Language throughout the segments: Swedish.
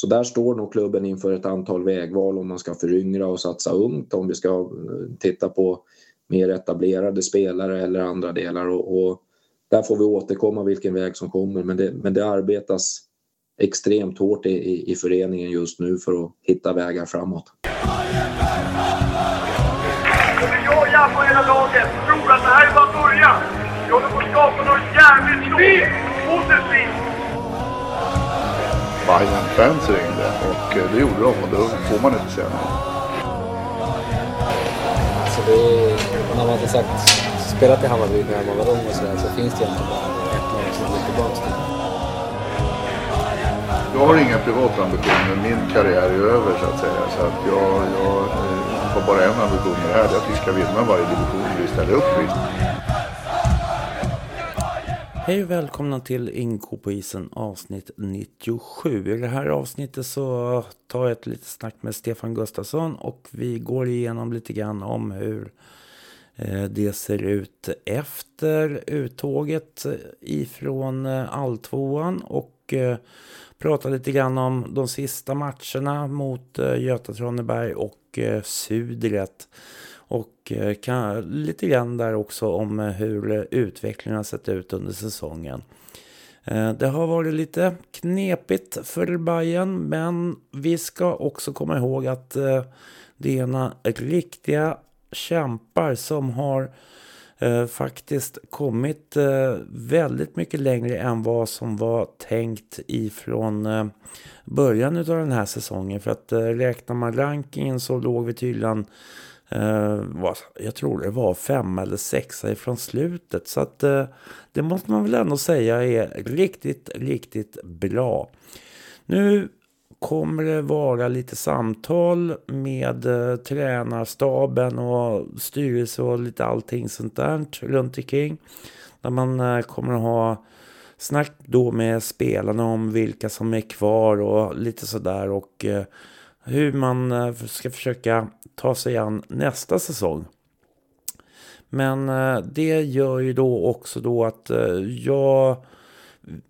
Så där står nog klubben inför ett antal vägval om man ska föryngra och satsa ungt, om vi ska eh, titta på mer etablerade spelare eller andra delar. Och, och där får vi återkomma vilken väg som kommer, men det, men det arbetas extremt hårt i, i, i föreningen just nu för att hitta vägar framåt. Jag jag på hela laget tror att det här är bara början. Vi håller på att skapa något jävligt stort, Bayern-fans ringde och eh, det gjorde de och då får man inte säga nej. Alltså det är, när man har sagt, spelat i Hammarby när man var ung och sådär så finns det egentligen bara ett lag som går tillbaka till. Jag har inga privata ambitioner. Min karriär är över så att säga. Så att jag, jag eh, har bara en ambition med det här. Det är att vi ska vinna varje division vi ställer upp i. Hej och välkomna till Inko på isen avsnitt 97. I det här avsnittet så tar jag ett litet snack med Stefan Gustafsson och vi går igenom lite grann om hur eh, det ser ut efter uttåget ifrån eh, alltvåan och eh, pratar lite grann om de sista matcherna mot Göta Traneberg och Sudret. Och eh, kan, lite grann där också om eh, hur eh, utvecklingen har sett ut under säsongen. Det har varit lite knepigt för Bayern men vi ska också komma ihåg att det är ena riktiga kämpar som har faktiskt kommit väldigt mycket längre än vad som var tänkt ifrån början av den här säsongen. För att räknar man rankingen så låg vi tydligen Eh, jag tror det var fem eller sexa ifrån slutet. Så att uh, det måste man väl ändå säga är riktigt, riktigt bra. Nu kommer det vara lite samtal med uh, tränarstaben och styrelse och lite allting sånt där runt omkring. Där man uh, kommer att ha snack då med spelarna om vilka som är kvar och lite sådär. Och uh, hur man eh, ska försöka ta sig an nästa säsong. Men eh, det gör ju då också då att eh, jag...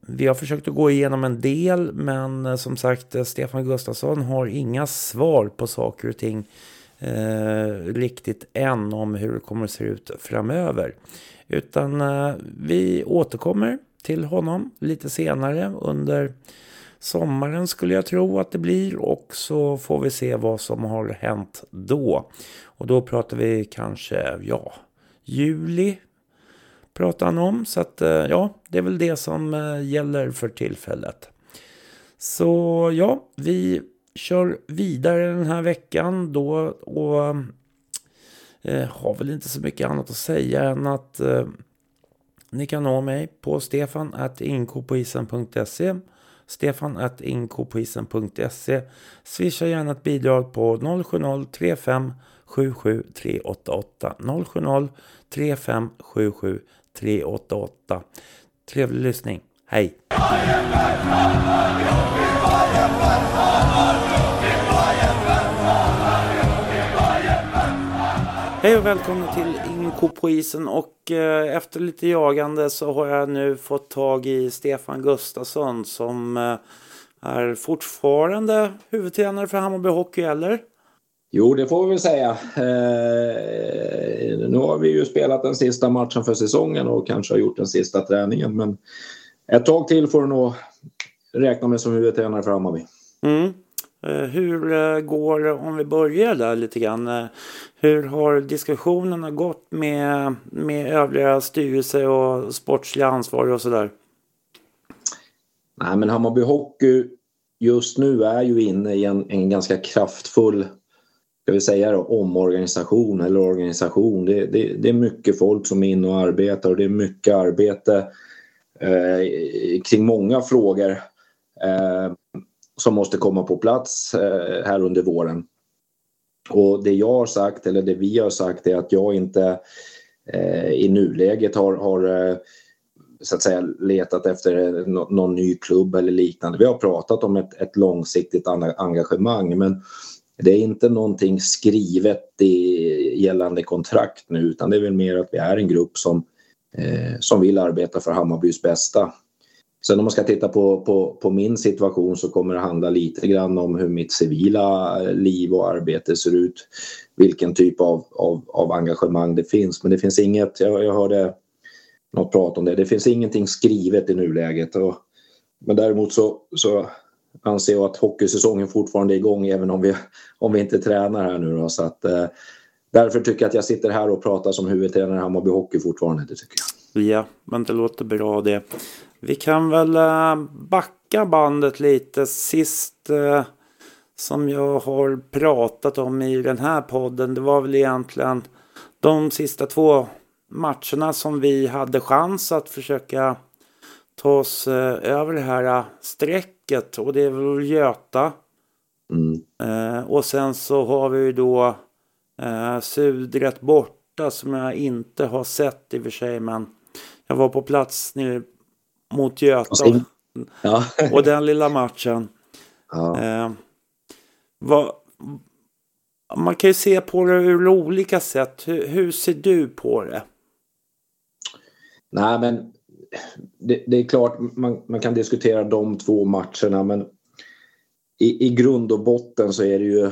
Vi har försökt att gå igenom en del men som sagt Stefan Gustafsson har inga svar på saker och ting eh, riktigt än om hur det kommer att se ut framöver. Utan eh, vi återkommer till honom lite senare under sommaren skulle jag tro att det blir och så får vi se vad som har hänt då. Och då pratar vi kanske, ja, juli pratar han om. Så att eh, ja, det är väl det som eh, gäller för tillfället. Så ja, vi kör vidare den här veckan då och eh, har väl inte så mycket annat att säga än att eh, ni kan nå mig på stefan.inkopoisen.se stefan.inkopoisen.se Swisha gärna ett bidrag på 070-35 77 388 070 35 77 388 Trevlig lyssning. Hej! Hej och välkomna till Inko på isen och eh, efter lite jagande så har jag nu fått tag i Stefan Gustafsson som eh, är fortfarande huvudtränare för Hammarby Hockey eller? Jo, det får vi väl säga. Eh, nu har vi ju spelat den sista matchen för säsongen och kanske har gjort den sista träningen men ett tag till får du nog räkna med som huvudtränare för Hammarby. Mm. Eh, hur eh, går det, om vi börjar där lite grann, eh, hur har diskussionerna gått med, med övriga styrelse och sportsliga ansvariga och sådär? Nej men Hammarby Hockey just nu är ju inne i en, en ganska kraftfull ska vi säga då, omorganisation eller organisation. Det, det, det, är mycket folk som är inne och arbetar och det är mycket arbete eh, kring många frågor. Eh, som måste komma på plats eh, här under våren. Och det jag har sagt, eller det vi har sagt, är att jag inte eh, i nuläget har, har eh, så att säga letat efter eh, någon ny klubb eller liknande. Vi har pratat om ett, ett långsiktigt engagemang men det är inte någonting skrivet i gällande kontrakt nu utan det är väl mer att vi är en grupp som, eh, som vill arbeta för Hammarbys bästa. Sen om man ska titta på, på, på min situation så kommer det handla lite grann om hur mitt civila eh, liv och arbete ser ut. Vilken typ av, av, av engagemang det finns. Men det finns inget, jag, jag hörde något prat om det, det finns ingenting skrivet i nuläget. Och, men däremot så, så anser jag att hockeysäsongen fortfarande är igång även om vi, om vi inte tränar här nu. Då, så att, eh, därför tycker jag att jag sitter här och pratar som huvudtränare i Hammarby Hockey fortfarande. Det tycker jag. Ja, men det låter bra det. Vi kan väl eh, backa bandet lite. Sist eh, som jag har pratat om i den här podden, det var väl egentligen de sista två matcherna som vi hade chans att försöka ta oss eh, över det här strecket. Och det är väl Göta. Mm. och sen så har vi ju då Sudret borta som jag inte har sett i och för sig. Men jag var på plats nere mot Göta. Ja. och den lilla matchen. Ja. Eh, vad, man kan ju se på det ur olika sätt. Hur, hur ser du på det? Nej, men det, det, är klart man, man kan diskutera de två matcherna men i, i grund och botten så är det ju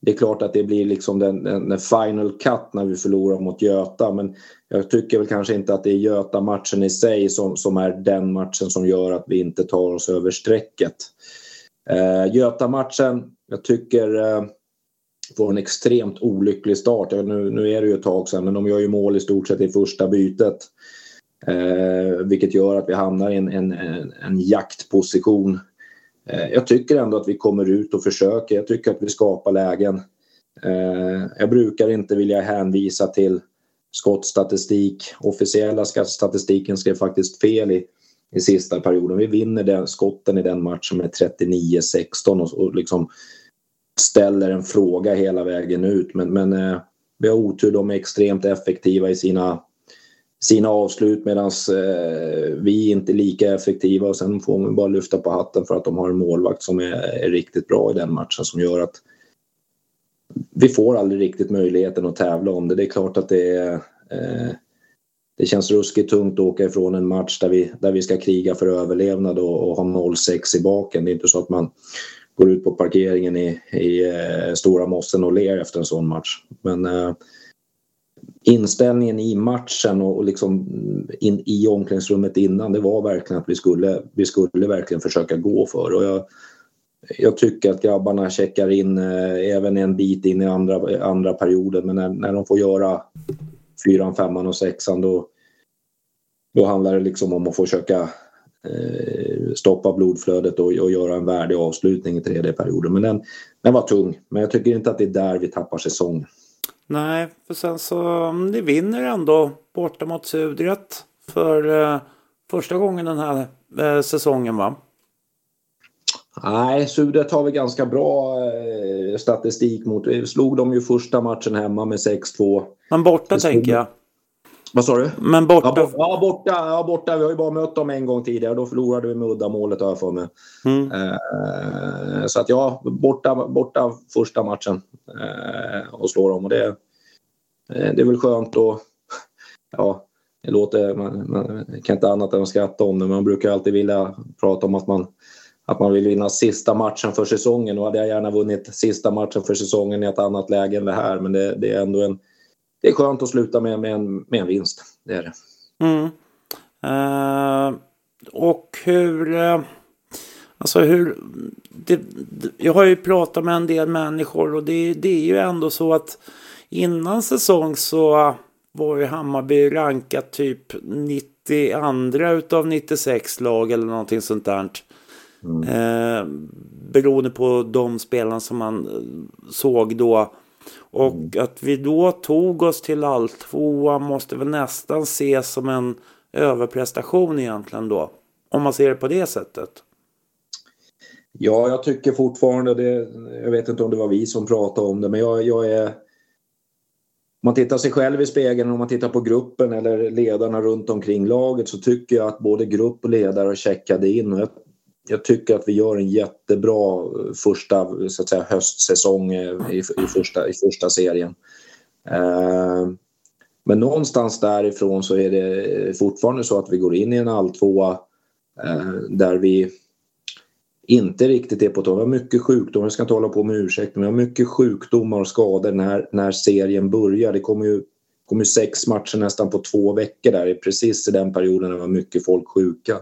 det är klart att det blir liksom den, den, den, final cut när vi förlorar mot Göta men jag tycker väl kanske inte att det är Göta-matchen i sig som, som är den matchen som gör att vi inte tar oss över strecket. Eh, Göta-matchen, jag tycker eh, får en extremt olycklig start. Nu, nu är det ju ett tag sedan men de gör ju mål i stort sett i första bytet. Eh, vilket gör att vi hamnar i en, en, en, en jaktposition Eh, jag tycker ändå att vi kommer ut och försöker. Jag tycker att vi skapar lägen. Eh, jag brukar inte vilja hänvisa till skottstatistik. Officiella statistiken skrev faktiskt fel i, i sista perioden. Vi vinner den, skotten i den matchen med 39-16 och, och liksom ställer en fråga hela vägen ut. Men, men eh, vi har otur. De är extremt effektiva i sina sina avslut medan eh, vi inte är lika effektiva och sen får man bara lyfta på hatten för att de har en målvakt som är, är riktigt bra i den matchen som gör att vi får aldrig riktigt möjligheten att tävla om det. Det är klart att det är eh, det känns ruskigt tungt att åka ifrån en match där vi, där vi ska kriga för överlevnad och, och ha 0-6 i baken. Det är inte så att man går ut på parkeringen i, i eh, Stora Mossen och ler efter en sån match. Men eh, inställningen i matchen och, liksom in, i omklädningsrummet innan det var verkligen att vi skulle, vi skulle verkligen försöka gå för och jag, jag tycker att grabbarna checkar in eh, även en bit in i andra, andra perioden men när, när de får göra fyran, femman och sexan då, då handlar det liksom om att försöka eh, stoppa blodflödet och, och göra en värdig avslutning i tredje perioden. Men den, den var tung. Men jag tycker inte att det är där vi tappar säsongen. Nej, för sen så mm, ni vinner ändå borta mot Sudret för eh, första gången den här eh, säsongen va? Nej, Sudret har vi ganska bra eh, statistik mot. Vi slog dem ju första matchen hemma med 6-2. Men borta tänker jag. Vad sa du? Men borta? Ja, ja, borta, ja, borta. Vi har ju bara mött dem en gång tidigare. Då förlorade vi med uddamålet har jag för mig. Mm. Eh, så att ja, borta, borta första matchen eh, och slår dem. Och det, eh, det är väl skönt att... Ja, det låter... Man, man kan inte annat än att skratta om det. Man brukar alltid vilja prata om att man att man vill vinna sista matchen för säsongen. Och hade jag gärna vunnit sista matchen för säsongen i ett annat läge än det här. Men det, det är ändå en det är skönt att sluta med, med, en, med en vinst. Det är det. Mm. Uh, och hur... Uh, alltså hur... Det, jag har ju pratat med en del människor och det, det är ju ändå så att innan säsong så var ju Hammarby rankat typ 92 utav 96 lag eller någonting sånt där. Mm. Eh, beroende på de spelarna som man såg då. Och mm. att vi då tog oss till alltvåa måste väl nästan ses som en överprestation egentligen då. Om man ser det på det sättet. Ja, jag tycker fortfarande det. Jag vet inte om det var vi som pratade om det, men jag, jag är... Om man tittar sig själv i spegeln, om man tittar på gruppen eller ledarna runt omkring laget så tycker jag att både grupp och ledare checkade in. Och jag jag tycker att vi gör en jättebra eh, första så att säga, höstsäsong eh, i, i, första, i första serien. Eh, men någonstans därifrån så är det fortfarande så att vi går in i en alltvåa eh, där vi inte riktigt är på topp. Vi har mycket sjukdomar, jag ska inte hålla på med ursäkt, men vi har mycket sjukdomar och skador när, när serien börjar. Det kommer ju, kommer ju sex matcher nästan på två veckor där, precis i den perioden när det var mycket folk sjuka.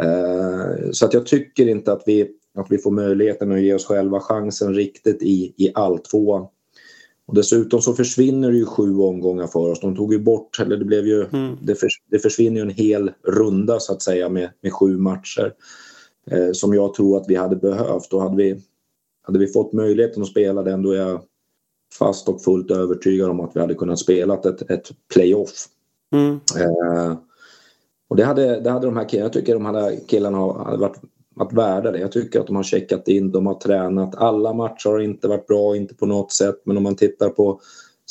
Eh, så att jag tycker inte att vi, att vi får möjligheten att ge oss själva chansen riktigt i, i alltvåan. Och dessutom så försvinner det ju sju omgångar för oss. De tog ju bort, eller det blev ju, mm. det, för, det försvinner ju en hel runda så att säga med, med sju matcher eh, som jag tror att vi hade behövt. Och hade vi, hade vi fått möjligheten att spela den då är jag fast och fullt övertygad om att vi hade kunnat spela ett, ett playoff. Mm. Eh, och det hade, det hade de här killarna, jag tycker de här killarna har varit, varit värda det. Jag tycker att de har checkat in, de har tränat. Alla matcher har inte varit bra, inte på något sätt. Men om man tittar på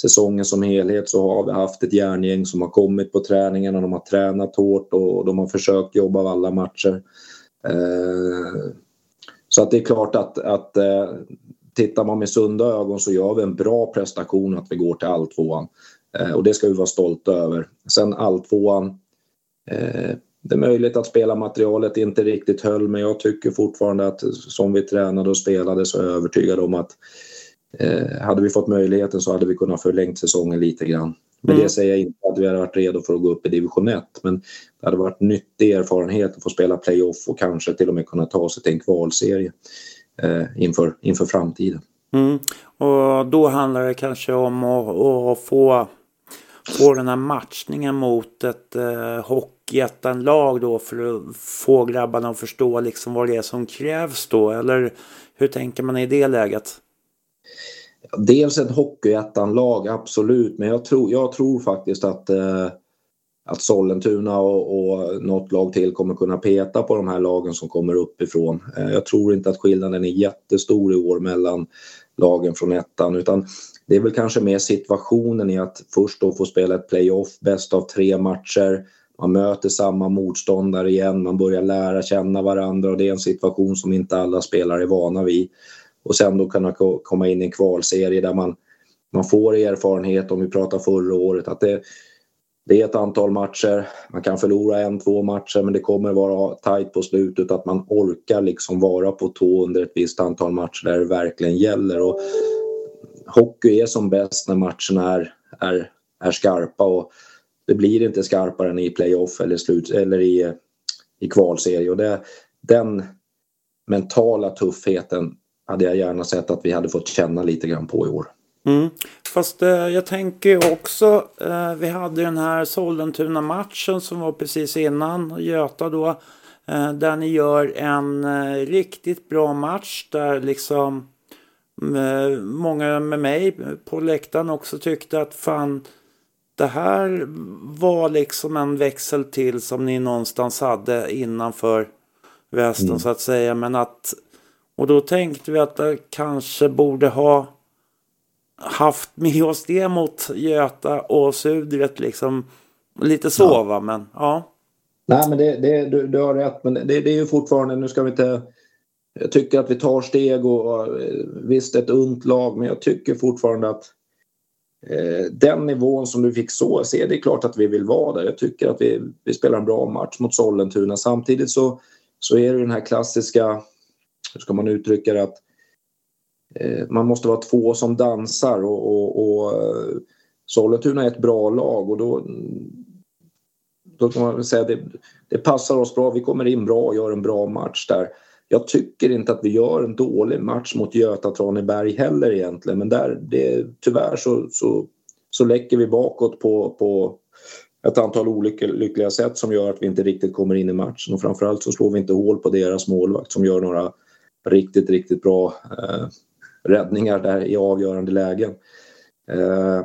säsongen som helhet så har vi haft ett järngäng som har kommit på träningarna. De har tränat hårt och de har försökt jobba av alla matcher. Eh, så att det är klart att, att eh, tittar man med sunda ögon så gör vi en bra prestation att vi går till alltvåan. Eh, och det ska vi vara stolta över. Sen alltvåan, det är möjligt att spelarmaterialet inte riktigt höll men jag tycker fortfarande att som vi tränade och spelade så är jag övertygad om att hade vi fått möjligheten så hade vi kunnat förlängt säsongen lite grann. Med mm. det säger jag inte att vi hade varit redo för att gå upp i division 1 men det hade varit nyttig erfarenhet att få spela playoff och kanske till och med kunna ta sig till en kvalserie eh, inför, inför framtiden. Mm. Och då handlar det kanske om att, att få, få den här matchningen mot ett eh, hockeyettanlag då för att få grabbarna att förstå liksom vad det är som krävs då eller hur tänker man i det läget? Dels ett hockeyettanlag, absolut. Men jag tror, jag tror faktiskt att, eh, att Sollentuna och, och något lag till kommer kunna peta på de här lagen som kommer uppifrån. Eh, jag tror inte att skillnaden är jättestor i år mellan lagen från ettan utan det är väl kanske mer situationen i att först då få spela ett playoff, bäst av tre matcher. Man möter samma motståndare igen, man börjar lära känna varandra och det är en situation som inte alla spelare är vana vid och sen då kunna komma in i en kvalserie där man, man får erfarenhet om vi pratar förra året att det, det är ett antal matcher, man kan förlora en, två matcher men det kommer vara tajt på slutet att man orkar liksom vara på tå under ett visst antal matcher där det verkligen gäller. Och hockey är som bäst när matcherna är, är, är skarpa och det blir inte skarpare än i playoff eller, slut, eller i, i kvalserie. Och det, den mentala tuffheten hade jag gärna sett att vi hade fått känna lite grann på i år. Mm. Fast eh, jag tänker också, eh, vi hade den här Sollentuna-matchen som var precis innan Göta då. Eh, där ni gör en eh, riktigt bra match där liksom eh, många med mig på läktaren också tyckte att fan det här var liksom en växel till som ni någonstans hade innanför västen mm. så att säga. Men att och då tänkte vi att det kanske borde ha haft med oss det mot Göta och Sudret liksom. Lite så ja. va, men ja. Nej men det, det, du, du har rätt men det, det är ju fortfarande, nu ska vi inte jag tycker att vi tar steg och visst ett ungt lag men jag tycker fortfarande att eh, den nivån som du fick så se, det är klart att vi vill vara där. Jag tycker att vi, vi spelar en bra match mot Sollentuna. Samtidigt så, så är det den här klassiska hur ska man uttrycka det, att eh, man måste vara två som dansar och, och, och eh, Sollentuna är ett bra lag och då, då kan man säga att det, det passar oss bra. Vi kommer in bra och gör en bra match där. Jag tycker inte att vi gör en dålig match mot Göta Traneberg heller egentligen men där, det, tyvärr så, så, så läcker vi bakåt på, på ett antal olyckliga sätt som gör att vi inte riktigt kommer in i matchen och framförallt så slår vi inte hål på deras målvakt som gör några riktigt, riktigt bra eh, räddningar där i avgörande lägen. Eh,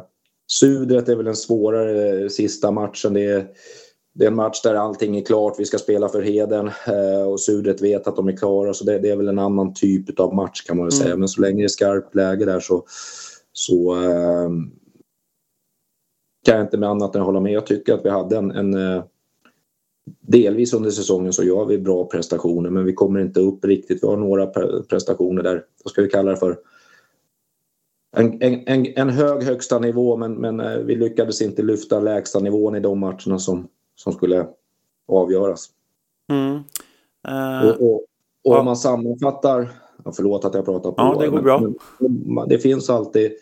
Sudret är väl den svårare sista matchen. Det är, det är en match där allting är klart. Vi ska spela för heden eh, och Sudret vet att de är klara. Så det, det, är väl en annan typ av match kan man väl mm. säga. Men så länge det är skarpt läge där så, så eh, kan jag inte med annat än hålla med. Jag tycker att vi hade en, en eh, delvis under säsongen så gör vi bra prestationer men vi kommer inte upp riktigt. Vi har några prestationer där, vad ska vi kalla det för, en, en, en hög högsta nivå men, men eh, vi lyckades inte lyfta lägsta nivån i de matcherna som, som skulle avgöras. Mm. Uh, och, och, och ja. om man sammanfattar, ja, förlåt att jag pratar på. Ja, det går bra. Men, det finns alltid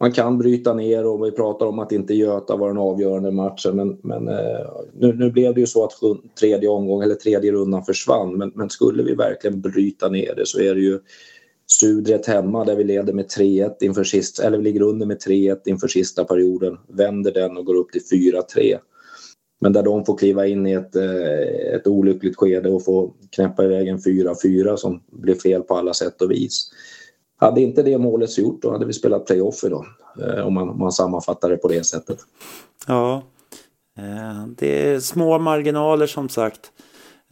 man kan bryta ner och vi pratar om att inte Göta var den avgörande matchen men, men eh, nu, nu, blev det ju så att tredje omgång eller tredje rundan försvann men, men skulle vi verkligen bryta ner det så är det ju Sudret hemma där vi leder med 3-1 inför sista, eller vi ligger under med 3-1 inför sista perioden, vänder den och går upp till 4-3. Men där de får kliva in i ett, eh, ett olyckligt skede och få knäppa iväg en 4-4 som blir fel på alla sätt och vis. Hade inte det målet gjort då hade vi spelat playoff idag. Eh, om man, om man sammanfattar det på det sättet. Ja, eh, det är små marginaler som sagt.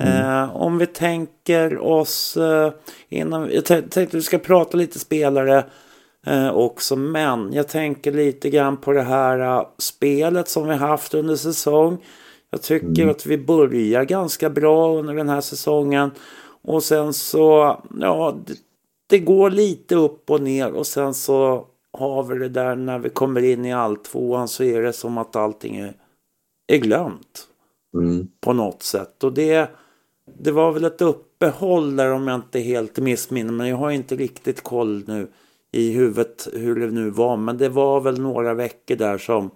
Mm. om vi tänker oss innan, jag tänkte att vi ska prata lite spelare också, men jag tänker lite grann på det här spelet som vi haft under säsong. Jag tycker mm. att vi börjar ganska bra under den här säsongen. Och sen så, ja, det går lite upp och ner och sen så har vi det där när vi kommer in i alltvåan så är det som att allting är, är glömt. Mm. På något sätt. Och det, det var väl ett uppehåll där om jag inte helt missminner men jag har inte riktigt koll nu i huvudet hur det nu var. Men det var väl några veckor där som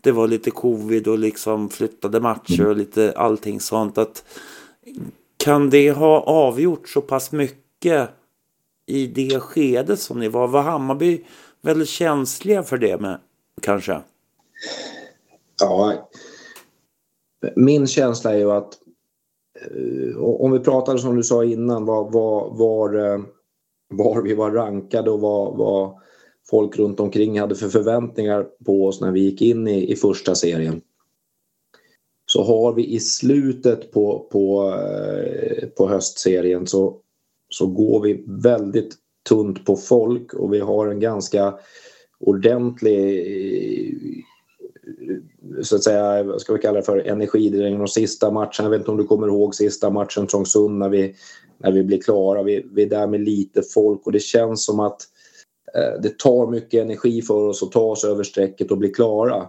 det var lite covid och liksom flyttade matcher och lite allting sånt. Att, kan det ha avgjort så pass mycket i det skedet som ni var? Var Hammarby väldigt känsliga för det med kanske? Ja, min känsla är ju att eh, om vi pratar som du sa innan var, var, var, eh, var vi var rankade och vad, vad folk runt omkring hade för förväntningar på oss när vi gick in i, i första serien. Så har vi i slutet på, på, eh, på höstserien så så går vi väldigt tunt på folk och vi har en ganska ordentlig eh, så att säga, vad ska vi kalla det för, energidräng de sista matcherna. Jag vet inte om du kommer ihåg sista matchen Trångsund när vi, när vi blir klara. Vi, vi är där med lite folk och det känns som att eh, det tar mycket energi för oss att ta oss över strecket och bli klara.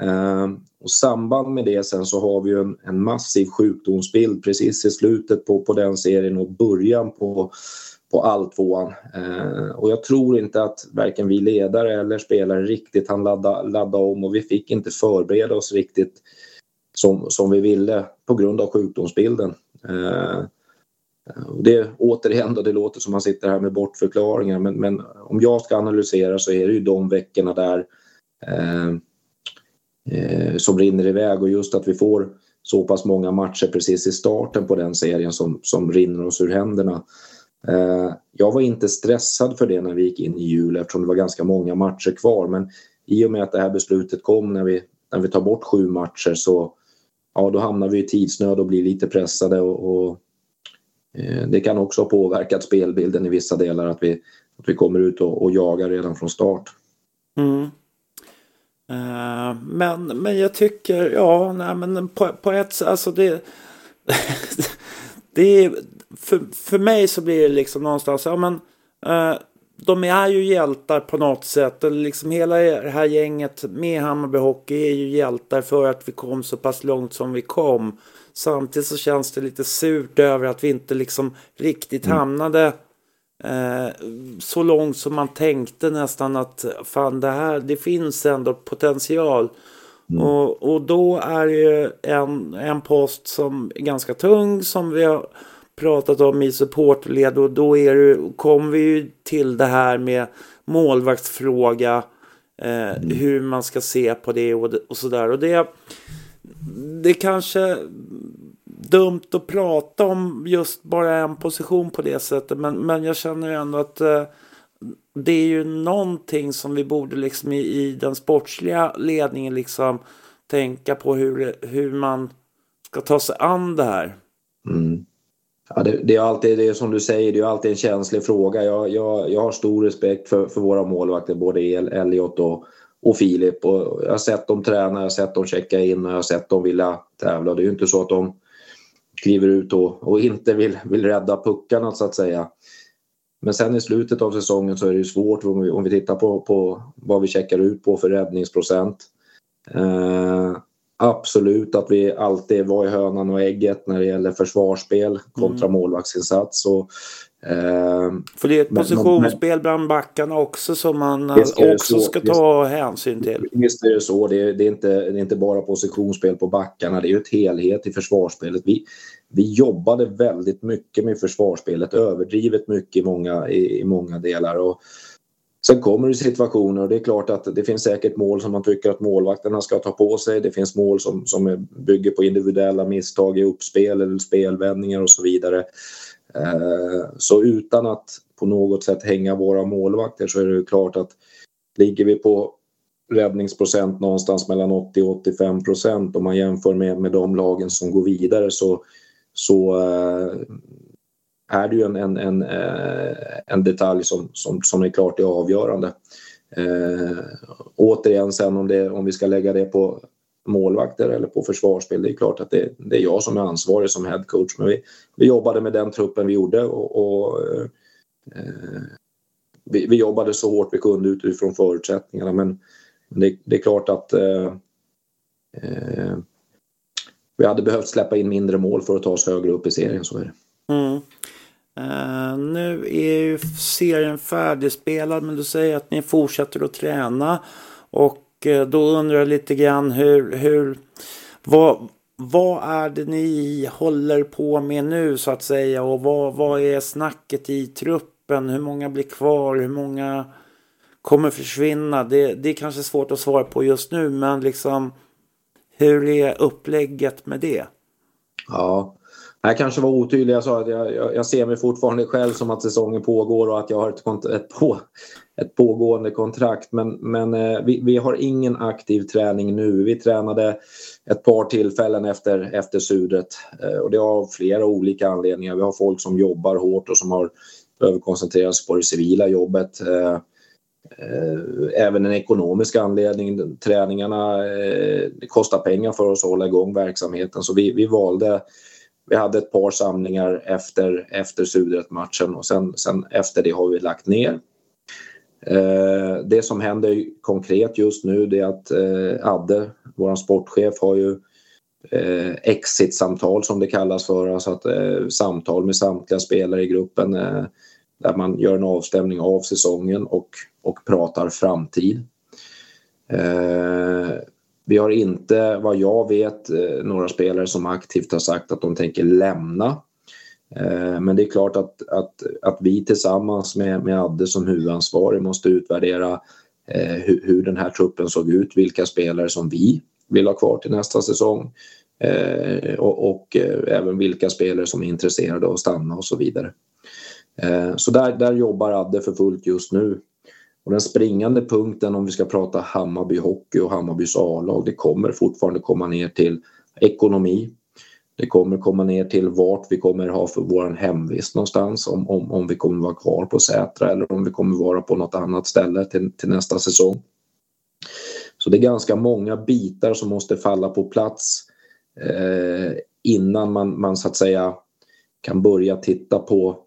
Eh, och samband med det sen så har vi ju en, en, massiv sjukdomsbild precis i slutet på, på den serien och början på, på alltvåan. Eh, och jag tror inte att varken vi ledare eller spelare riktigt hann ladda, ladda om och vi fick inte förbereda oss riktigt som, som vi ville på grund av sjukdomsbilden. Eh, Eh, och det återigen då, det låter som man sitter här med bortförklaringar men, men om jag ska analysera så är det ju de veckorna där eh, eh, som rinner iväg och just att vi får så pass många matcher precis i starten på den serien som, som rinner oss ur händerna. Eh, jag var inte stressad för det när vi gick in i jul eftersom det var ganska många matcher kvar men i och med att det här beslutet kom när vi, när vi tar bort sju matcher så ja, då hamnar vi i tidsnöd och blir lite pressade och, och Eh, det kan också ha påverkat spelbilden i vissa delar att vi, att vi kommer ut och, och jagar redan från start. Mm. Uh, men, men jag tycker, ja, nej men på, på ett sätt, alltså det... det är, för, för mig så blir det liksom någonstans, ja men... Uh, de är ju hjältar på något sätt. Och liksom hela det här gänget med Hammarby Hockey är ju hjältar för att vi kom så pass långt som vi kom. Samtidigt så känns det lite surt över att vi inte liksom riktigt mm. hamnade Eh, så långt som man tänkte nästan att fan det här, det finns ändå potential. Mm. Och, och då är det ju en, en post som är ganska tung som vi har pratat om i supportled och då är det, kommer vi ju till det här med målvaktsfråga. Eh, mm. Hur man ska se på det och, och sådär. Och det, det kanske dumt att prata om just bara en position på det sättet. Men, men jag känner ändå att eh, det är ju någonting som vi borde liksom i, i den sportsliga ledningen liksom tänka på hur, hur man ska ta sig an det här. Mm. Ja, det, det, är alltid det som du säger, det är alltid en känslig fråga. Jag, jag, jag har stor respekt för, för våra målvakter, både Elliot och, och Filip. Och jag har sett dem träna, jag har sett dem checka in och jag har sett dem vilja tävla. Det är ju inte så att de kliver ut och, och inte vill, vill rädda puckarna så att säga. Men sen i slutet av säsongen så är det ju svårt om vi, om vi tittar på, på vad vi checkar ut på för räddningsprocent. Eh, absolut att vi alltid var i hönan och ägget när det gäller försvarsspel kontra mm. målvaktsinsats. Och, För det är ett positionsspel bland backarna också som man också så, ska ta hänsyn till. Visst är det så. Det är, det, är inte, det är inte bara positionsspel på backarna. Det är ju ett helhet i försvarsspelet. Vi, vi jobbade väldigt mycket med försvarsspelet, överdrivet mycket i många, i, i många delar. Och, Sen kommer det situationer och det är klart att det finns säkert mål som man tycker att målvakterna ska ta på sig. Det finns mål som, som bygger på individuella misstag i uppspel eller spelvändningar och så vidare. Eh, så utan att på något sätt hänga våra målvakter så är det klart att ligger vi på räddningsprocent någonstans mellan 80 och 85 procent om man jämför med, med de lagen som går vidare så, så eh, är det ju en, en, en, eh, en detalj som, som, som är klart är avgörande. Eh, återigen sen om, det, om vi ska lägga det på målvakter eller på försvarsspel, det är klart att det, det är jag som är ansvarig som headcoach. Men vi, vi jobbade med den truppen vi gjorde och, och eh, vi, vi, jobbade så hårt vi kunde utifrån förutsättningarna men det, det är klart att eh, eh, vi hade behövt släppa in mindre mål för att ta oss högre upp i serien, så är det. Mm. Uh, nu är ju serien färdigspelad men du säger att ni fortsätter att träna. Och Eh, då undrar jag lite grann hur, hur vad, vad är det ni håller på med nu så att säga och vad, vad är snacket i truppen? Hur många blir kvar? Hur många kommer försvinna? Det, det är kanske svårt att svara på just nu men liksom hur är upplägget med det? Ja, jag kanske var otydlig. Jag sa att jag, jag, jag, ser mig fortfarande själv som att säsongen pågår och att jag har ett, ett, på, ett pågående kontrakt. Men, men eh, vi, vi, har ingen aktiv träning nu. Vi tränade ett par tillfällen efter, efter sudret eh, och det har flera olika anledningar. Vi har folk som jobbar hårt och som har behöver koncentrera sig på det civila jobbet. Eh, även en ekonomisk anledning. Träningarna det kostar pengar för oss att hålla igång verksamheten så vi, vi valde vi hade ett par samlingar efter, efter Sudret-matchen och sen, sen efter det har vi lagt ner. Eh, det som händer konkret just nu det är att eh, Adde, vår sportchef, har ju eh, exit-samtal som det kallas för, alltså att eh, samtal med samtliga spelare i gruppen eh, där man gör en avstämning av säsongen och, och pratar framtid. Eh, vi har inte, vad jag vet, eh, några spelare som aktivt har sagt att de tänker lämna. Eh, men det är klart att, att, att vi tillsammans med, med Adde som huvudansvarig måste utvärdera eh, hur, hur, den här truppen såg ut, vilka spelare som vi vill ha kvar till nästa säsong och, och även vilka spelare som är intresserade av att stanna och så vidare. Så där, där jobbar Adde för fullt just nu och den springande punkten om vi ska prata Hammarby Hockey och Hammarbys A-lag, det kommer fortfarande komma ner till ekonomi. Det kommer komma ner till vart vi kommer ha för vår hemvist någonstans, om, om, om vi kommer vara kvar på Sätra eller om vi kommer vara på något annat ställe till, till nästa säsong. Så det är ganska många bitar som måste falla på plats eh, innan man, man så att säga kan börja titta på,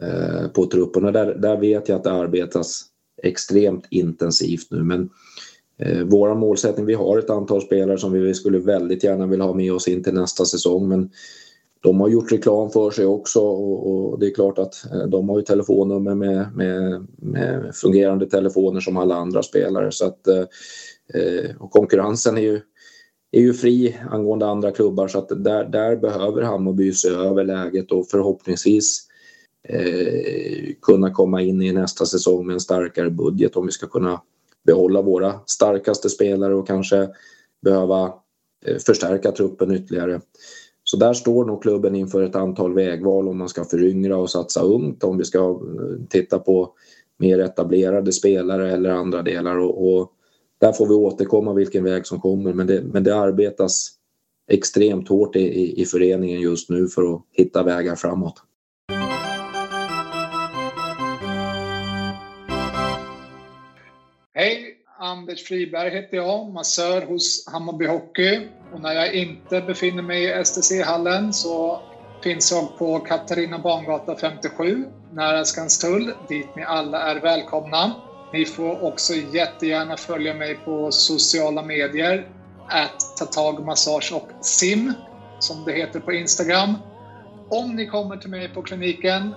eh, på truppen. Och där, där vet jag att det arbetas extremt intensivt nu. Men eh, våra målsättning, vi har ett antal spelare som vi skulle väldigt gärna vilja ha med oss in till nästa säsong. Men de har gjort reklam för sig också och, och det är klart att eh, de har ju telefonnummer med, med, med, fungerande telefoner som alla andra spelare. Så att, eh, eh och konkurrensen är ju, är ju fri angående andra klubbar så att där, där behöver Hammarby se över läget och förhoppningsvis eh, kunna komma in i nästa säsong med en starkare budget om vi ska kunna behålla våra starkaste spelare och kanske behöva eh, förstärka truppen ytterligare. Så där står nog klubben inför ett antal vägval om man ska föryngra och satsa ungt, om vi ska eh, titta på mer etablerade spelare eller andra delar. Och, och där får vi återkomma vilken väg som kommer, men det, men det arbetas extremt hårt i, i, i föreningen just nu för att hitta vägar framåt. Anders Friberg heter jag, massör hos Hammarby Hockey. Och när jag inte befinner mig i STC-hallen så finns jag på Katarina Bangata 57, nära Skanstull, dit ni alla är välkomna. Ni får också jättegärna följa mig på sociala medier. at tatagmassage och sim, som det heter på Instagram. Om ni kommer till mig på kliniken,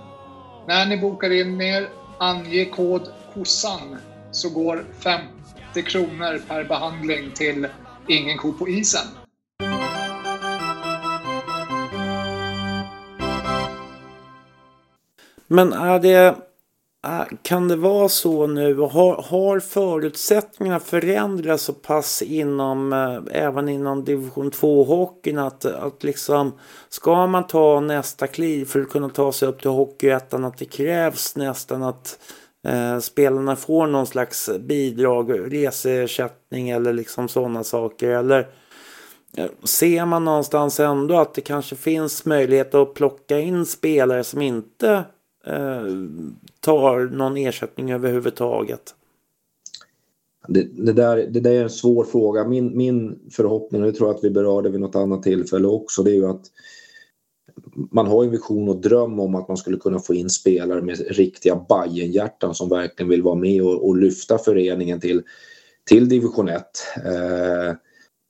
när ni bokar in er, ange kod KOSSAN så går 50 kronor per behandling till Ingen ko på isen. Men äh, är det, kan det vara så nu, har, har förutsättningarna förändrats så pass inom, äh, även inom division 2-hockeyn att, att liksom, ska man ta nästa kliv för att kunna ta sig upp till Hockeyettan, att det krävs nästan att Eh, spelarna får någon slags bidrag, reseersättning eller liksom sådana saker, eller eh, Ser man någonstans ändå att det kanske finns möjlighet att plocka in spelare som inte eh, tar någon ersättning överhuvudtaget? Det, det, där, det där är en svår fråga. Min, min förhoppning, och det tror jag att vi berörde vid något annat tillfälle också, det är ju att man har en vision och dröm om att man skulle kunna få in spelare med riktiga Bajenhjärtan som verkligen vill vara med och, och lyfta föreningen till, till division 1. Eh,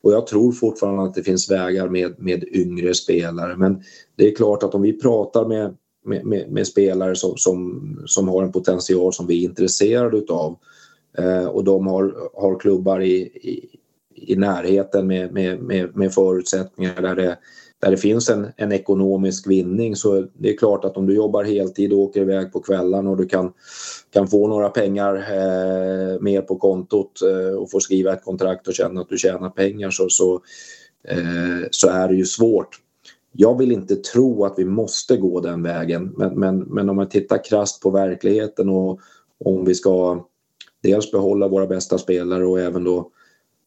och jag tror fortfarande att det finns vägar med, med yngre spelare men det är klart att om vi pratar med med, med, med, spelare som, som, som har en potential som vi är intresserade utav. Eh, och de har, har klubbar i, i, i närheten med, med, med, med förutsättningar där det, där det finns en, en ekonomisk vinning så det är klart att om du jobbar heltid och åker iväg på kvällarna och du kan, kan få några pengar eh, mer på kontot eh, och få skriva ett kontrakt och känna att du tjänar pengar så, så, eh, så är det ju svårt. Jag vill inte tro att vi måste gå den vägen men, men, men om man tittar krast på verkligheten och om vi ska dels behålla våra bästa spelare och även då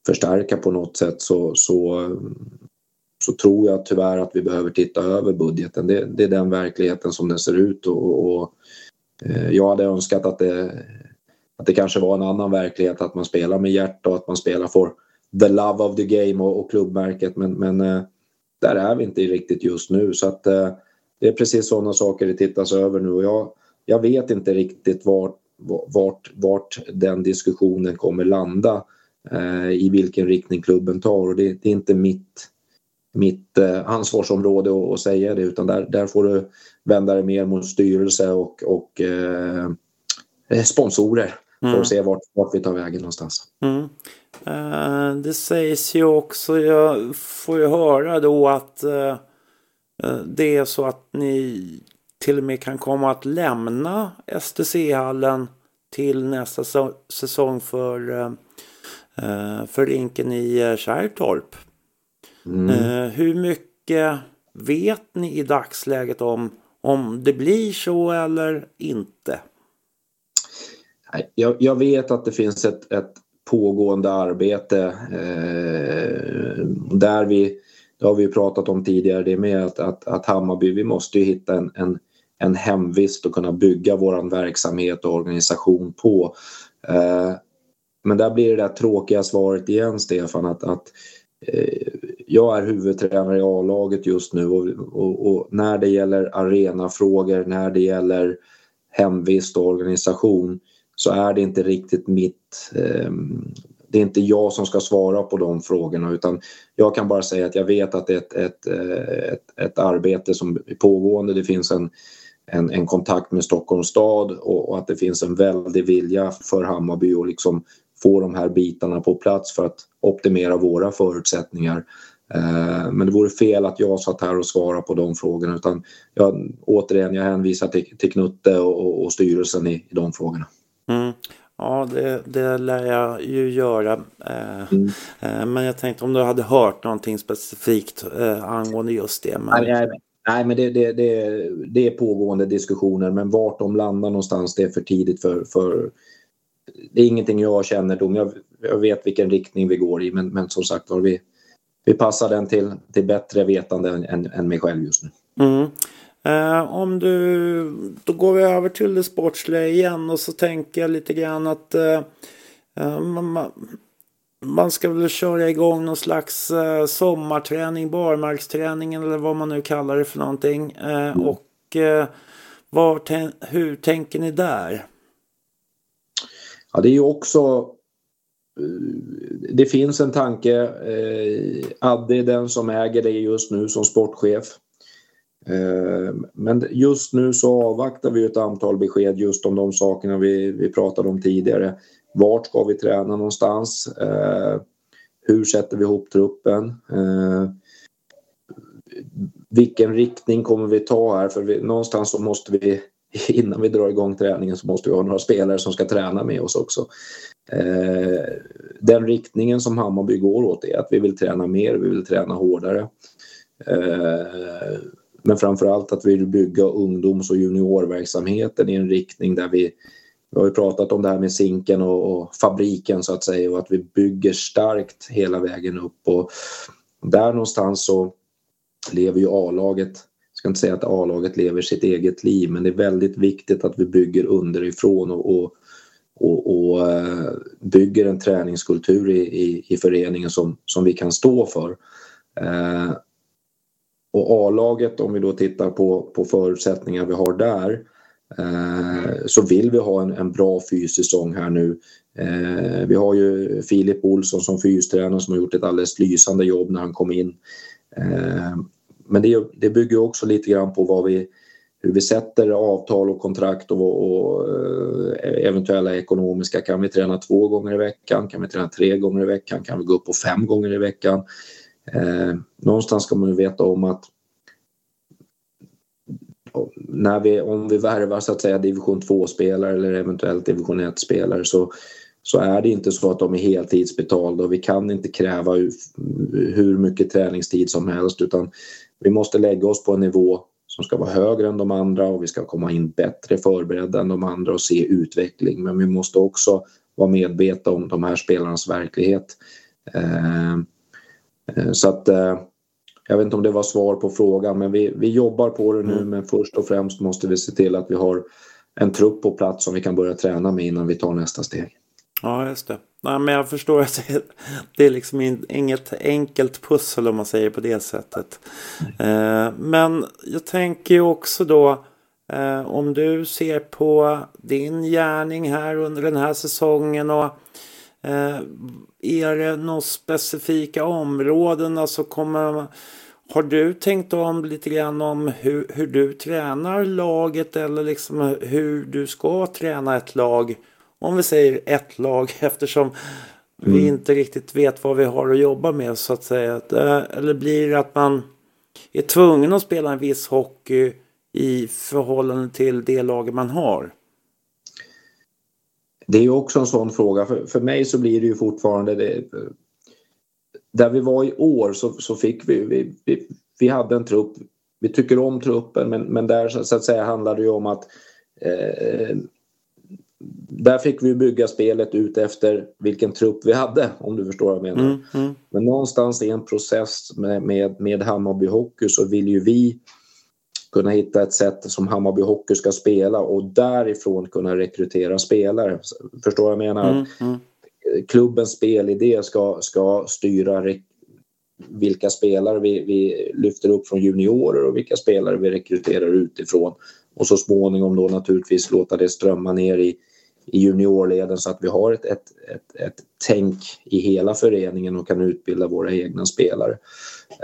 förstärka på något sätt så, så, så tror jag tyvärr att vi behöver titta över budgeten. Det, det är den verkligheten som den ser ut och, och eh, jag hade önskat att det, att det kanske var en annan verklighet att man spelar med hjärta och att man spelar för the love of the game och, och klubbmärket. Men, men eh, där är vi inte riktigt just nu. Så att eh, det är precis sådana saker det tittas över nu. Och jag, jag vet inte riktigt vart, vart, vart den diskussionen kommer landa eh, i vilken riktning klubben tar. Och det, det är inte mitt, mitt eh, ansvarsområde att, att, säga det utan där, där får du vända dig mer mot styrelse och, och eh, sponsorer mm. för att se vart, vart vi tar vägen någonstans. Mm. Uh, det sägs ju också, jag får ju höra då att uh, det är så att ni till och med kan komma att lämna STC-hallen till nästa säsong för, uh, för rinken i Kärrtorp. Mm. Hur mycket vet ni i dagsläget om om det blir så eller inte? Jag, jag vet att det finns ett, ett pågående arbete eh, där vi, det har vi pratat om tidigare, det med att, att, att Hammarby, vi måste ju hitta en, en, en hemvist och kunna bygga våran verksamhet och organisation på. Eh, men där blir det där tråkiga svaret igen Stefan att, att eh, jag är huvudtränare i A-laget just nu och, och, och, när det gäller arenafrågor, när det gäller hemvist och organisation så är det inte riktigt mitt... Eh, det är inte jag som ska svara på de frågorna utan jag kan bara säga att jag vet att det är ett, ett, eh, ett, ett arbete som är pågående. Det finns en, en, en kontakt med Stockholms stad och, och, att det finns en väldig vilja för Hammarby att liksom få de här bitarna på plats för att optimera våra förutsättningar. Eh, men det vore fel att jag satt här och svarade på de frågorna utan jag, återigen, jag hänvisar till, till Knutte och, och styrelsen i, i de frågorna. Mm. Ja, det, det lär jag ju göra. Eh, mm. eh, men jag tänkte om du hade hört någonting specifikt eh, angående just det. Men... Nej, nej, nej, men det, det, det, det är pågående diskussioner. Men vart de landar någonstans, det är för tidigt för... för det är ingenting jag känner om. Jag, jag vet vilken riktning vi går i, men, men som sagt var, vi, vi passar den till, till bättre vetande än, än, än mig själv just nu. Mm. Uh, om du, då går vi över till det sportsliga igen och så tänker jag lite grann att uh, uh, man, man, ska väl köra igång någon slags uh, sommarträning, barmarksträning eller vad man nu kallar det för någonting. Mm. Och var, hur tänker ni där? Ja, det är ju också det finns en tanke. Eh, Adde är den som äger det just nu som sportchef. Eh, men just nu så avvaktar vi ett antal besked just om de sakerna vi, vi pratade om tidigare. Vart ska vi träna någonstans? Eh, hur sätter vi ihop truppen? Eh, vilken riktning kommer vi ta här? För vi, någonstans så måste vi innan vi drar igång träningen så måste vi ha några spelare som ska träna med oss också. Eh, den riktningen som Hammarby går åt är att vi vill träna mer, vi vill träna hårdare. Eh, men framförallt att vi vill bygga ungdoms och juniorverksamheten i en riktning där vi vi har ju pratat om det här med sinken och, och, fabriken så att säga och att vi bygger starkt hela vägen upp och där någonstans så lever ju A-laget, jag ska inte säga att A-laget lever sitt eget liv men det är väldigt viktigt att vi bygger underifrån och, och, och, och eh, bygger en träningskultur i, i, i, föreningen som, som vi kan stå för. Eh, och A-laget om vi då tittar på, på förutsättningar vi har där Eh, så vill vi ha en, en bra fyssäsong här nu. Eh, vi har ju Filip Olsson som fystränare som har gjort ett alldeles lysande jobb när han kom in. Eh, men det, det bygger också lite grann på vad vi, hur vi sätter avtal och kontrakt och, och, eh, eventuella ekonomiska. Kan vi träna två gånger i veckan? Kan vi träna tre gånger i veckan? Kan vi gå upp på fem gånger i veckan? Eh, någonstans ska man ju veta om att när vi, om vi värvar så att säga division 2-spelare eller eventuellt division 1-spelare så, så är det inte så att de är heltidsbetalda och vi kan inte kräva hur mycket träningstid som helst utan vi måste lägga oss på en nivå som ska vara högre än de andra och vi ska komma in bättre förberedda än de andra och se utveckling. Men vi måste också vara medvetna om de här spelarnas verklighet. Eh, eh så att eh, jag vet inte om det var svar på frågan men vi, vi jobbar på det nu mm. men först och främst måste vi se till att vi har en trupp på plats som vi kan börja träna med innan vi tar nästa steg. Ja, just det. Nej, men jag förstår att det är liksom inget enkelt pussel om man säger på det sättet. Eh, men jag tänker ju också då eh, om du ser på din gärning här under den här säsongen och eh, är det några specifika områden? Alltså kommer har du tänkt om lite grann om hur, hur du tränar laget eller liksom hur du ska träna ett lag? Om vi säger ett lag eftersom mm. vi inte riktigt vet vad vi har att jobba med så att säga. Eller blir det att man är tvungen att spela en viss hockey i förhållande till det lag man har? Det är också en sån fråga. För, för mig så blir det ju fortfarande det, där vi var i år så, så fick vi, vi, vi, vi, hade en trupp, vi tycker om truppen men, men där så att säga handlade det ju om att eh, där fick vi bygga spelet ut efter vilken trupp vi hade om du förstår vad jag menar. Mm, mm. Men någonstans i en process med, med, med Hammarby Hockey så vill ju vi kunna hitta ett sätt som Hammarby Hockey ska spela och därifrån kunna rekrytera spelare. Förstår vad jag menar? Mm, mm klubbens spelidé ska, ska styra vilka spelare vi, vi lyfter upp från juniorer och vilka spelare vi rekryterar utifrån. Och så småningom då naturligtvis låta det strömma ner i, i juniorleden så att vi har ett, ett, ett, ett tänk i hela föreningen och kan utbilda våra egna spelare.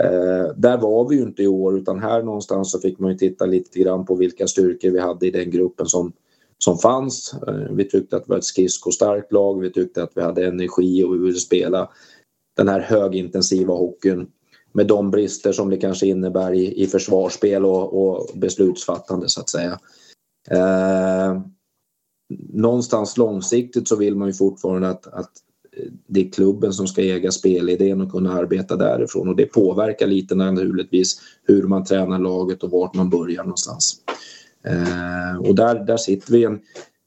Eh, där var vi ju inte i år utan här någonstans så fick man ju titta lite grann på vilka styrkor vi hade i den gruppen som, som fanns. Eh, vi tyckte att vi var ett skridskostarkt lag, vi tyckte att vi hade energi och vi ville spela den här högintensiva hockeyn med de brister som det kanske innebär i, i försvarsspel och, och beslutsfattande så att säga. Eh, någonstans långsiktigt så vill man ju fortfarande att, att eh, det är klubben som ska äga spelidén och kunna arbeta därifrån och det påverkar lite naturligtvis hur man tränar laget och vart man börjar någonstans. Eh, och där, där sitter vi en,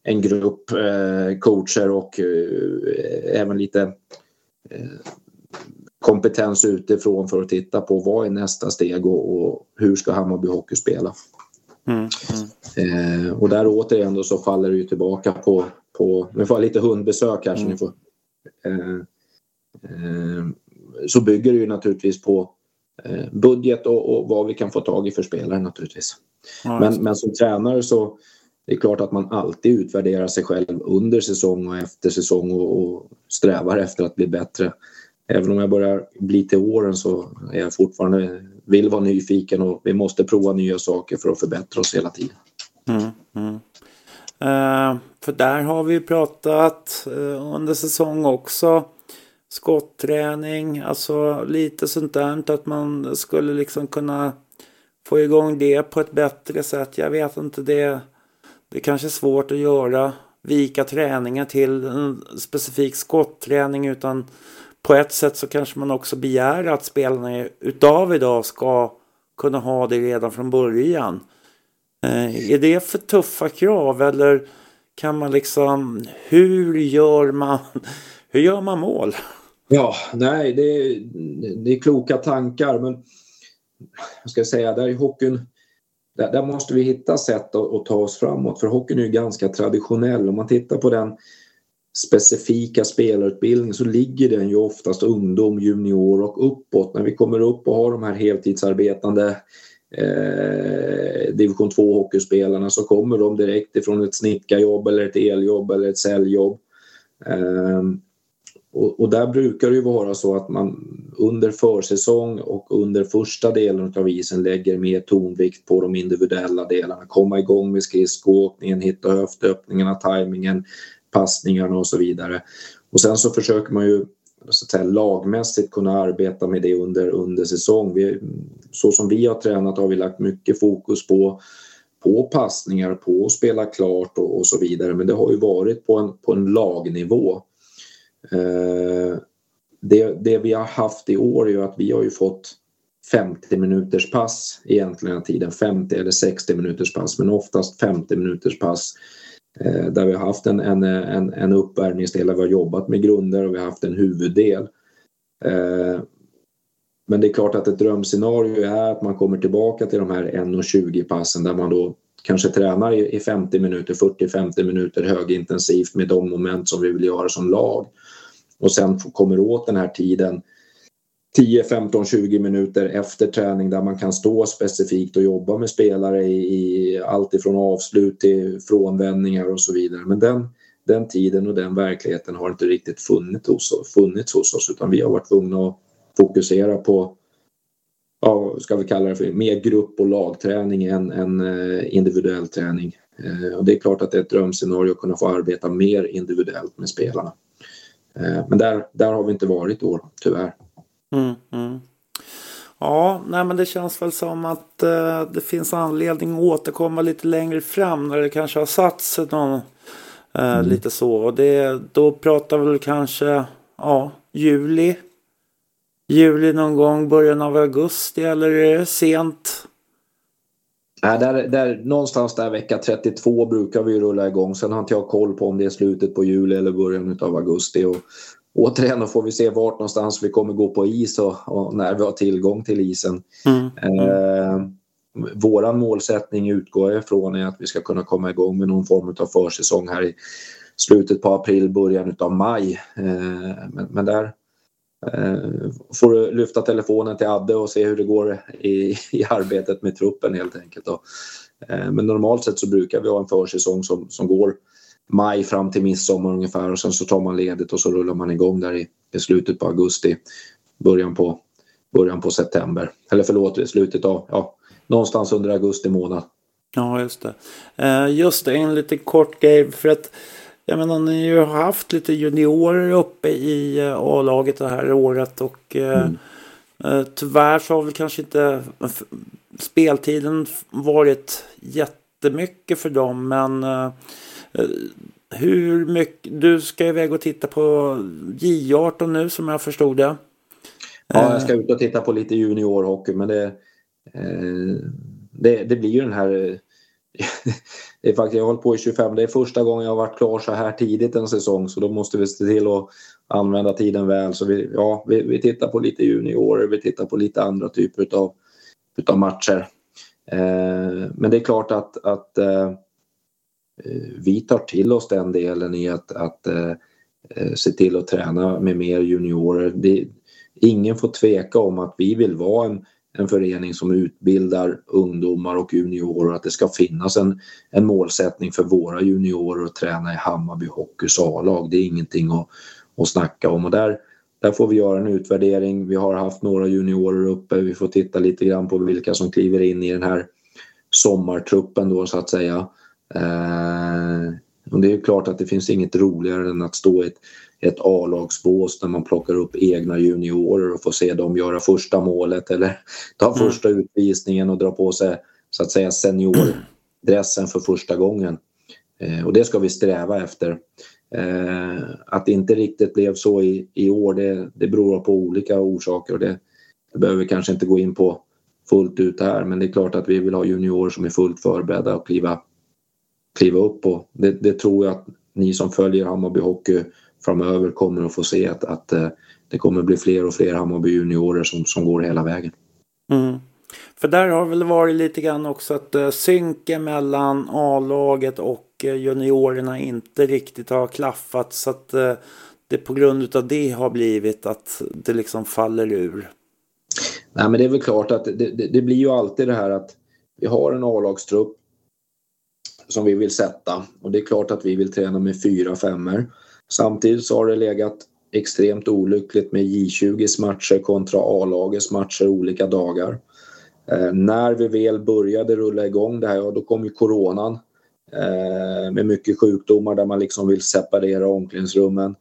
en grupp eh, coacher och eh, även lite eh, kompetens utifrån för att titta på vad är nästa steg och, och hur ska Hammarby Hockey spela. Mm, mm. Eh, och där återigen då så faller det ju tillbaka på, på nu får jag lite hundbesök här mm. så ni får eh, eh, så bygger det ju naturligtvis på budget och, och, vad vi kan få tag i för spelare naturligtvis. Ja, men, men som tränare så det är klart att man alltid utvärderar sig själv under säsong och efter säsong och, och strävar efter att bli bättre. Även om jag börjar bli till åren så är jag fortfarande vill vara nyfiken och vi måste prova nya saker för att förbättra oss hela tiden. Mm, mm. Uh, för där har vi pratat uh, under säsong också. Skottträning, alltså lite sånt där att man skulle liksom kunna få igång det på ett bättre sätt. Jag vet inte, det, det kanske är svårt att göra. Vika träningen till en specifik skottträning utan på ett sätt så kanske man också begär att spelarna utav idag ska kunna ha det redan från början. Eh, är det för tuffa krav eller kan man liksom, hur gör man, hur gör man mål? Ja, nej, det är, det är kloka tankar men jag ska säga, där i hockeyn där, där måste vi hitta sätt att, att, ta oss framåt för hockeyn är ju ganska traditionell. Om man tittar på den specifika spelarutbildningen så ligger den ju oftast ungdom, junior och uppåt. När vi kommer upp och har de här heltidsarbetande eh, division 2 hockeyspelarna så kommer de direkt ifrån ett snickarjobb eller ett eljobb eller ett säljjobb. Eh, och, och, där brukar det ju vara så att man under försäsong och under första delen av isen lägger mer tonvikt på de individuella delarna. Komma igång med skridskoåkningen, hitta höftöppningarna, tajmingen, passningarna och så vidare. Och sen så försöker man ju så att säga, lagmässigt kunna arbeta med det under, under säsong. Vi, så som vi har tränat har vi lagt mycket fokus på, på passningar, på att spela klart och, och så vidare. Men det har ju varit på en, på en lagnivå. Eh, det, det vi har haft i år är ju att vi har ju fått 50 minuters pass egentligen tiden, 50 eller 60 minuters pass men oftast 50 minuters pass Eh, där vi har haft en, en, en, en uppvärmningsdel där vi har jobbat med grunder och vi har haft en huvuddel. Eh, men det är klart att ett drömscenario är att man kommer tillbaka till de här 1.20 passen där man då kanske tränar i 50 minuter, 40-50 minuter högintensivt med de moment som vi vill göra som lag. Och sen kommer åt den här tiden 10, 15, 20 minuter efter träning där man kan stå specifikt och jobba med spelare i, i allt ifrån avslut till frånvändningar och så vidare. Men den, den tiden och den verkligheten har inte riktigt funnits hos, funnits hos oss utan vi har varit tvungna att fokusera på ja, ska vi kalla det för mer grupp och lagträning än, än eh, individuell träning. Eh, och det är klart att det är ett drömscenario att kunna få arbeta mer individuellt med spelarna. Eh, men där, där har vi inte varit i år, tyvärr. Mm, mm. Ja, nej men det känns väl som att eh, det finns anledning att återkomma lite längre fram när det kanske har satt sig någon eh, mm. lite så. Och det, då pratar vi kanske ja, juli. Juli någon gång, början av augusti eller är det sent? Nej, där, där, någonstans där vecka 32 brukar vi rulla igång. Sen har inte jag koll på om det är slutet på juli eller början av augusti. Och återigen då får vi se vart någonstans vi kommer gå på is och, och när vi har tillgång till isen. Mm. Eh, våran målsättning utgår jag ifrån är att vi ska kunna komma igång med någon form av försäsong här i slutet på april, början av maj. Eh, men, men, där eh, får du lyfta telefonen till Adde och se hur det går i, i arbetet med truppen helt enkelt. Då. Eh, men normalt sett så brukar vi ha en försäsong som, som går maj fram till midsommar ungefär och sen så tar man ledigt och så rullar man igång där i, slutet på augusti, början på, början på september. Eller förlåt, slutet av, ja, någonstans under augusti månad. Ja, just det. Uh, just det, en liten kort grej för att jag menar, ni har haft lite juniorer uppe i uh, A-laget det här året och uh, mm. tyvärr så har väl kanske inte speltiden varit jättemycket för dem men Eh, hur mycket, du ska iväg och titta på J18 nu som jag förstod det. Ja, jag ska ut och titta på lite juniorhockey men det, eh, det, det blir ju den här det är faktiskt, jag har hållit på i 25, det är första gången jag har varit klar så här tidigt en säsong så då måste vi se till att använda tiden väl. Så vi, ja, vi, vi tittar på lite juniorer, vi tittar på lite andra typer utav, utav matcher. Eh, men det är klart att, att eh, Eh, Eh, vi tar till oss den delen i att, att eh, eh, se till att träna med mer juniorer. Det, ingen får tveka om att vi vill vara en, en förening som utbildar ungdomar och juniorer att det ska finnas en, en målsättning för våra juniorer att träna i Hammarby Hockeys A-lag. Det är ingenting att, att snacka om och där, där får vi göra en utvärdering. Vi har haft några juniorer uppe. Vi får titta lite grann på vilka som kliver in i den här sommartruppen då så att säga. Eh, och det är klart att det finns inget roligare än att stå i ett, ett A-lagsbås där man plockar upp egna juniorer och får se dem göra första målet eller ta mm. första utvisningen och dra på sig så att säga seniordressen för första gången. Eh, och det ska vi sträva efter. Eh, att det inte riktigt blev så i, i år det, det beror på olika orsaker och det, det behöver vi kanske inte gå in på fullt ut här men det är klart att vi vill ha juniorer som är fullt förberedda att kliva, kliva upp och det, det tror jag att ni som följer Hammarby Hockey framöver kommer att få se att, att eh, det kommer bli fler och fler Hammarby juniorer som, som går hela vägen. Mm. För där har väl varit lite grann också att uh, synken mellan A-laget och uh, juniorerna inte riktigt har klaffat så att det på grund av det har blivit att det liksom faller ur. Nej men det är väl klart att det, det, det blir ju alltid det här att vi har en A-lagstrupp som vi vill sätta och det är klart att vi vill träna med fyra femmer. Samtidigt så har det legat extremt olyckligt med J20s matcher kontra A-lagets matcher olika dagar. Eh, när vi väl började rulla igång det här, ja, då kom ju coronan eh, med mycket sjukdomar där man liksom vill separera omklädningsrummen.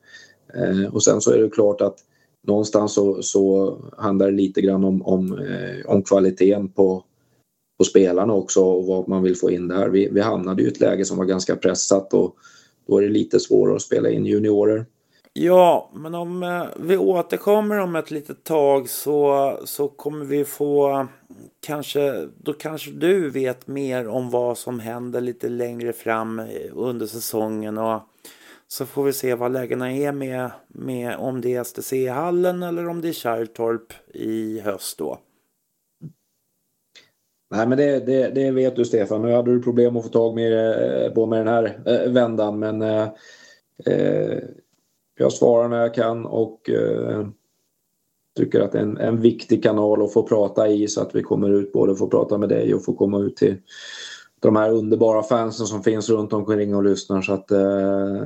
Eh, och sen så är det klart att någonstans så, så handlar det lite grann om, om, eh, om kvaliteten på, på spelarna också och vad man vill få in där. Vi, vi hamnade i ett läge som var ganska pressat och då är det lite svårare att spela in juniorer. Ja, men om eh, vi återkommer om ett litet tag så, så kommer vi få kanske, då kanske du vet mer om vad som händer lite längre fram eh, under säsongen och så får vi se vad lägena är med, med om det är STC-hallen eller om det är Kärrtorp i höst då. Nej men det, det, det, vet du Stefan. Nu hade du problem att få tag med, eh, på med den här eh, vändan men eh, eh, jag svarar när jag kan och eh, tycker att det är en, en viktig kanal att få prata i så att vi kommer ut både få prata med dig och få komma ut till de här underbara fansen som finns runt omkring och lyssnar så att eh,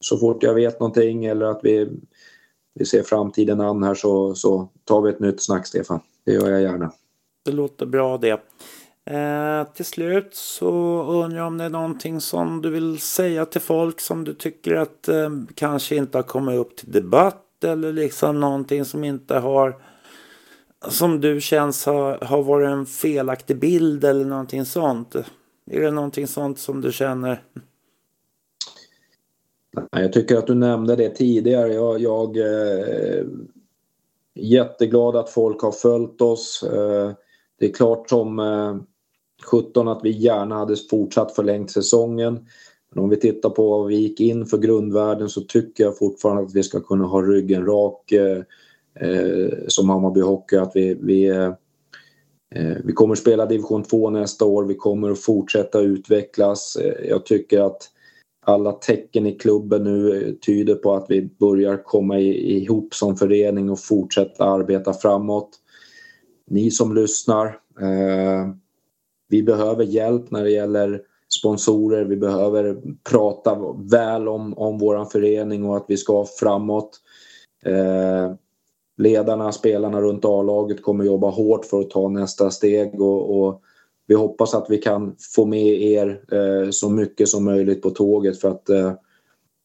så fort jag vet någonting eller att vi, vi ser framtiden an här så, så tar vi ett nytt snack Stefan. Det gör jag gärna. Det låter bra det. Eh, till slut så undrar jag om det är någonting som du vill säga till folk som du tycker att eh, kanske inte har kommit upp till debatt eller liksom någonting som inte har som du känns har, har varit en felaktig bild eller någonting sånt. Är det någonting sånt som du känner? Jag tycker att du nämnde det tidigare. Jag, jag är eh, jätteglad att folk har följt oss. Eh, det är klart som eh, 17 att vi gärna hade fortsatt förlängt säsongen. Men om vi tittar på vad vi gick in för grundvärden så tycker jag fortfarande att vi ska kunna ha ryggen rak eh, eh som Hammarby Hockey. Att vi, vi, eh, eh vi kommer spela division 2 nästa år. Vi kommer att fortsätta utvecklas. Eh, jag tycker att alla tecken i klubben nu eh, tyder på att vi börjar komma ihop som förening och fortsätta arbeta framåt. Ni som lyssnar, eh, vi behöver hjälp när det gäller sponsorer. Vi behöver prata väl om, om vår förening och att vi ska framåt. Eh, ledarna, spelarna runt A-laget kommer jobba hårt för att ta nästa steg och, och vi hoppas att vi kan få med er eh, så mycket som möjligt på tåget för att eh,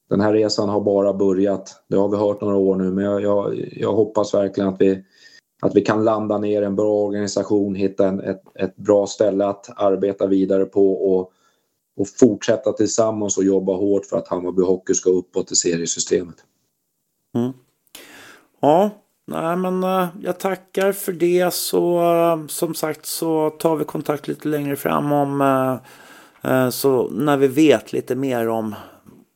den här resan har bara börjat. Det har vi hört några år nu men jag, jag, jag hoppas verkligen att vi att vi kan landa ner en bra organisation, hitta en, ett, ett bra ställe att arbeta vidare på och, och fortsätta tillsammans och jobba hårt för att Hammarby Hockey ska uppåt i seriesystemet. Mm. Ja, nej men eh, jag tackar för det så eh, som sagt så tar vi kontakt lite längre fram om eh, så när vi vet lite mer om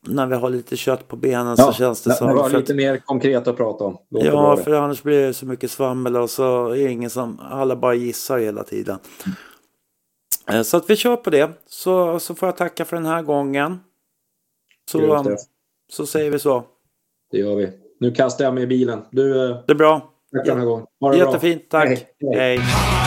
när vi har lite kött på benen ja, så känns det som... Det var lite mer konkret att prata om. Låter ja, för annars blir det så mycket svammel och så är ingen som... Alla bara gissar hela tiden. Mm. Så att vi kör på det. Så, så får jag tacka för den här gången. Så, så säger vi så. Det gör vi. Nu kastar jag mig i bilen. Du, det är bra. Tack den här gången. Ha det bra. Jättefint, tack. Hej. Hej. Hej.